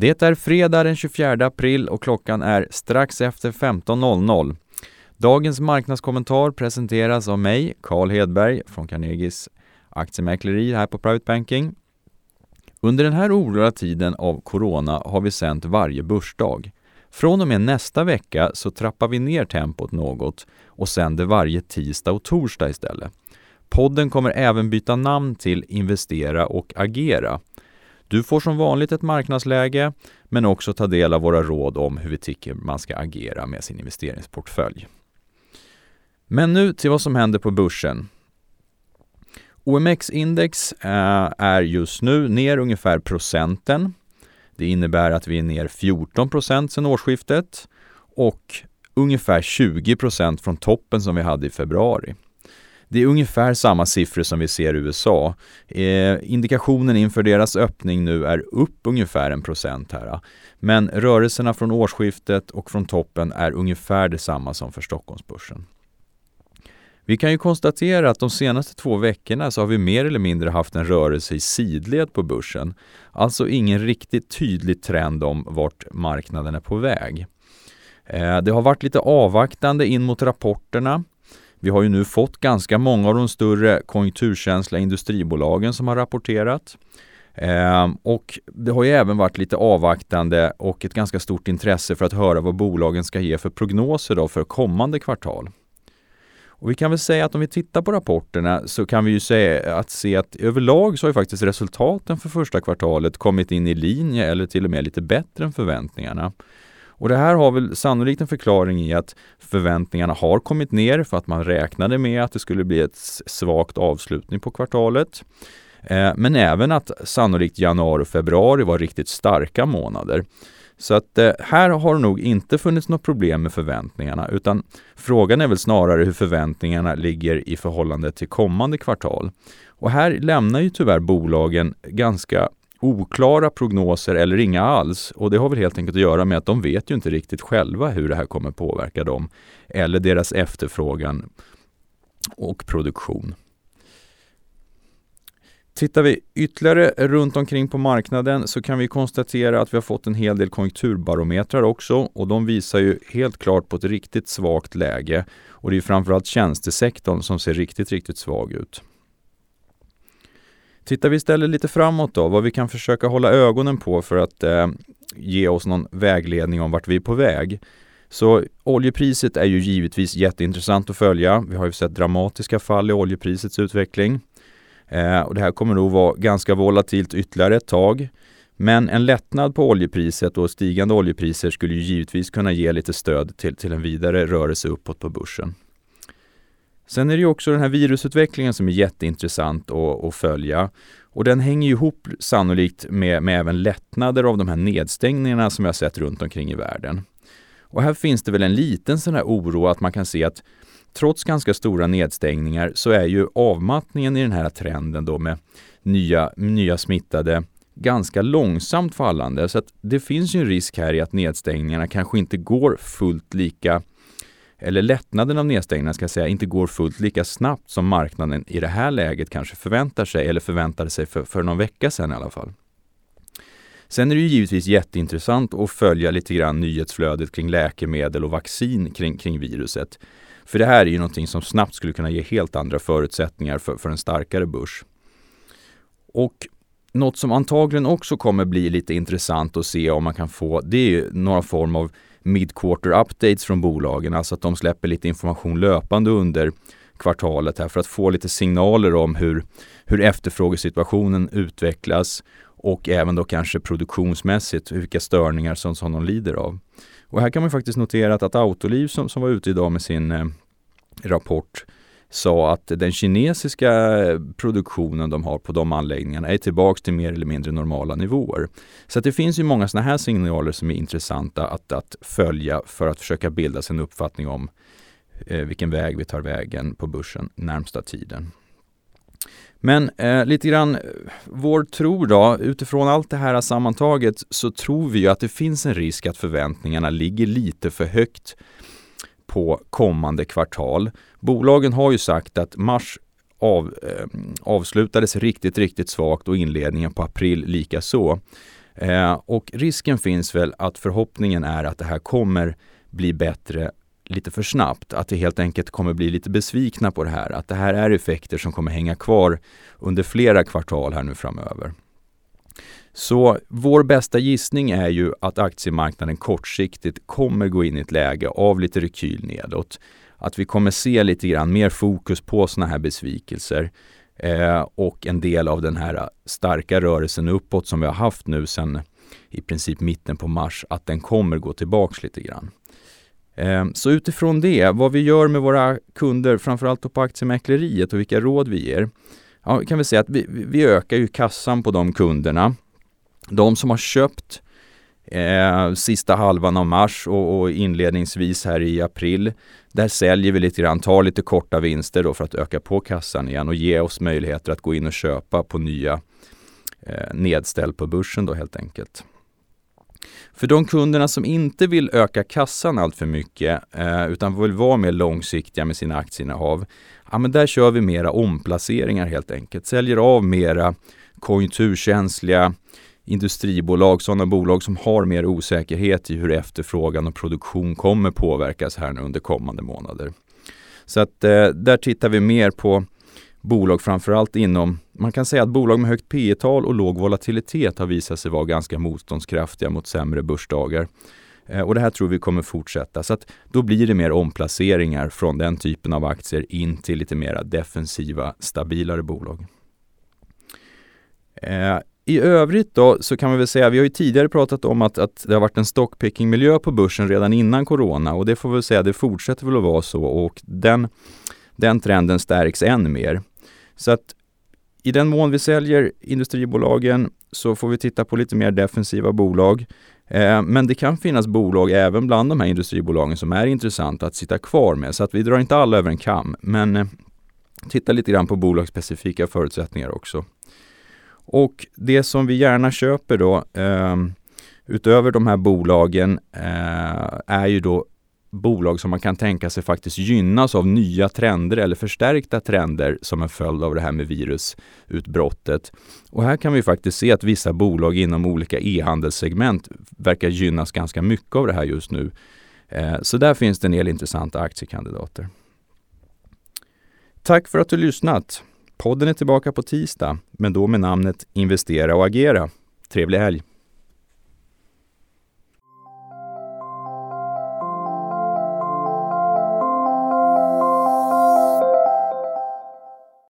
Det är fredag den 24 april och klockan är strax efter 15.00. Dagens marknadskommentar presenteras av mig, Carl Hedberg från Carnegies aktiemäkleri här på Private Banking. Under den här oroliga tiden av corona har vi sänt varje börsdag. Från och med nästa vecka så trappar vi ner tempot något och sänder varje tisdag och torsdag istället. Podden kommer även byta namn till Investera och agera. Du får som vanligt ett marknadsläge men också ta del av våra råd om hur vi tycker man ska agera med sin investeringsportfölj. Men nu till vad som händer på börsen. OMX-index eh, är just nu ner ungefär procenten. Det innebär att vi är ner 14 procent sedan årsskiftet och ungefär 20 procent från toppen som vi hade i februari. Det är ungefär samma siffror som vi ser i USA. Eh, indikationen inför deras öppning nu är upp ungefär en procent här. Men rörelserna från årsskiftet och från toppen är ungefär detsamma som för Stockholmsbörsen. Vi kan ju konstatera att de senaste två veckorna så har vi mer eller mindre haft en rörelse i sidled på börsen. Alltså ingen riktigt tydlig trend om vart marknaden är på väg. Eh, det har varit lite avvaktande in mot rapporterna. Vi har ju nu fått ganska många av de större konjunkturkänsliga industribolagen som har rapporterat. Eh, och det har ju även varit lite avvaktande och ett ganska stort intresse för att höra vad bolagen ska ge för prognoser då för kommande kvartal. Och vi kan väl säga att om vi tittar på rapporterna så kan vi ju säga att se att överlag så har ju faktiskt resultaten för första kvartalet kommit in i linje eller till och med lite bättre än förväntningarna. Och det här har väl sannolikt en förklaring i att förväntningarna har kommit ner för att man räknade med att det skulle bli ett svagt avslutning på kvartalet. Eh, men även att sannolikt januari och februari var riktigt starka månader. Så att eh, här har det nog inte funnits något problem med förväntningarna utan frågan är väl snarare hur förväntningarna ligger i förhållande till kommande kvartal. Och här lämnar ju tyvärr bolagen ganska oklara prognoser eller inga alls. Och det har väl helt enkelt att göra med att de vet ju inte riktigt själva hur det här kommer påverka dem eller deras efterfrågan och produktion. Tittar vi ytterligare runt omkring på marknaden så kan vi konstatera att vi har fått en hel del konjunkturbarometrar också och de visar ju helt klart på ett riktigt svagt läge och det är framförallt tjänstesektorn som ser riktigt, riktigt svag ut. Tittar vi istället lite framåt då, vad vi kan försöka hålla ögonen på för att eh, ge oss någon vägledning om vart vi är på väg. Så oljepriset är ju givetvis jätteintressant att följa. Vi har ju sett dramatiska fall i oljeprisets utveckling. Eh, och det här kommer nog vara ganska volatilt ytterligare ett tag. Men en lättnad på oljepriset och stigande oljepriser skulle ju givetvis kunna ge lite stöd till, till en vidare rörelse uppåt på börsen. Sen är det ju också den här virusutvecklingen som är jätteintressant att, att följa. Och den hänger ihop sannolikt med, med även lättnader av de här nedstängningarna som jag sett runt omkring i världen. Och här finns det väl en liten sån här oro att man kan se att trots ganska stora nedstängningar så är ju avmattningen i den här trenden då med nya, nya smittade ganska långsamt fallande. Så att det finns ju en risk här i att nedstängningarna kanske inte går fullt lika eller lättnaden av nedstängningarna ska jag säga, inte går fullt lika snabbt som marknaden i det här läget kanske förväntar sig eller förväntade sig för, för någon vecka sedan i alla fall. Sen är det ju givetvis jätteintressant att följa lite grann nyhetsflödet kring läkemedel och vaccin kring, kring viruset. För det här är ju någonting som snabbt skulle kunna ge helt andra förutsättningar för, för en starkare börs. Och något som antagligen också kommer bli lite intressant att se om man kan få, det är ju några form av mid-quarter updates från bolagen, alltså att de släpper lite information löpande under kvartalet här för att få lite signaler om hur, hur efterfrågesituationen utvecklas och även då kanske produktionsmässigt vilka störningar som, som de lider av. Och här kan man faktiskt notera att, att Autoliv som, som var ute idag med sin eh, rapport sa att den kinesiska produktionen de har på de anläggningarna är tillbaks till mer eller mindre normala nivåer. Så det finns ju många sådana här signaler som är intressanta att, att följa för att försöka bilda sig en uppfattning om eh, vilken väg vi tar vägen på börsen närmsta tiden. Men eh, lite grann vår tro då, utifrån allt det här sammantaget så tror vi ju att det finns en risk att förväntningarna ligger lite för högt på kommande kvartal. Bolagen har ju sagt att mars av, eh, avslutades riktigt, riktigt svagt och inledningen på april lika så. Eh, och risken finns väl att förhoppningen är att det här kommer bli bättre lite för snabbt. Att vi helt enkelt kommer bli lite besvikna på det här. Att det här är effekter som kommer hänga kvar under flera kvartal här nu framöver. Så vår bästa gissning är ju att aktiemarknaden kortsiktigt kommer gå in i ett läge av lite rekyl nedåt. Att vi kommer se lite grann mer fokus på sådana här besvikelser eh, och en del av den här starka rörelsen uppåt som vi har haft nu sedan i princip mitten på mars, att den kommer gå tillbaks lite grann. Eh, så utifrån det, vad vi gör med våra kunder, framförallt på aktiemäkleriet och vilka råd vi ger. Ja, kan vi säga att vi, vi ökar ju kassan på de kunderna de som har köpt eh, sista halvan av mars och, och, inledningsvis här i april, där säljer vi lite grann, tar lite korta vinster då för att öka på kassan igen och ge oss möjligheter att gå in och köpa på nya eh, nedställ på börsen då helt enkelt. För de kunderna som inte vill öka kassan allt för mycket eh, utan vill vara mer långsiktiga med sina aktieinnehav, ja men där kör vi mera omplaceringar helt enkelt. Säljer av mera konjunkturkänsliga industribolag, sådana bolag som har mer osäkerhet i hur efterfrågan och produktion kommer påverkas här nu under kommande månader. Så att eh, där tittar vi mer på bolag framförallt inom, man kan säga att bolag med högt P tal och låg volatilitet har visat sig vara ganska motståndskraftiga mot sämre börsdagar. Eh, och det här tror vi kommer fortsätta. Så att då blir det mer omplaceringar från den typen av aktier in till lite mer defensiva, stabilare bolag. Eh, i övrigt då så kan man väl säga, vi har ju tidigare pratat om att, att det har varit en stockpicking-miljö på börsen redan innan corona och det får vi väl säga, det fortsätter väl att vara så och den, den trenden stärks än mer. Så att i den mån vi säljer industribolagen så får vi titta på lite mer defensiva bolag. Eh, men det kan finnas bolag även bland de här industribolagen som är intressanta att sitta kvar med. Så att vi drar inte alla över en kam, men eh, titta lite grann på bolagsspecifika förutsättningar också. Och det som vi gärna köper då eh, utöver de här bolagen eh, är ju då bolag som man kan tänka sig faktiskt gynnas av nya trender eller förstärkta trender som en följd av det här med virusutbrottet. Och här kan vi faktiskt se att vissa bolag inom olika e-handelssegment verkar gynnas ganska mycket av det här just nu. Eh, så där finns det en del intressanta aktiekandidater. Tack för att du lyssnat! Podden är tillbaka på tisdag, men då med namnet Investera och agera. Trevlig helg!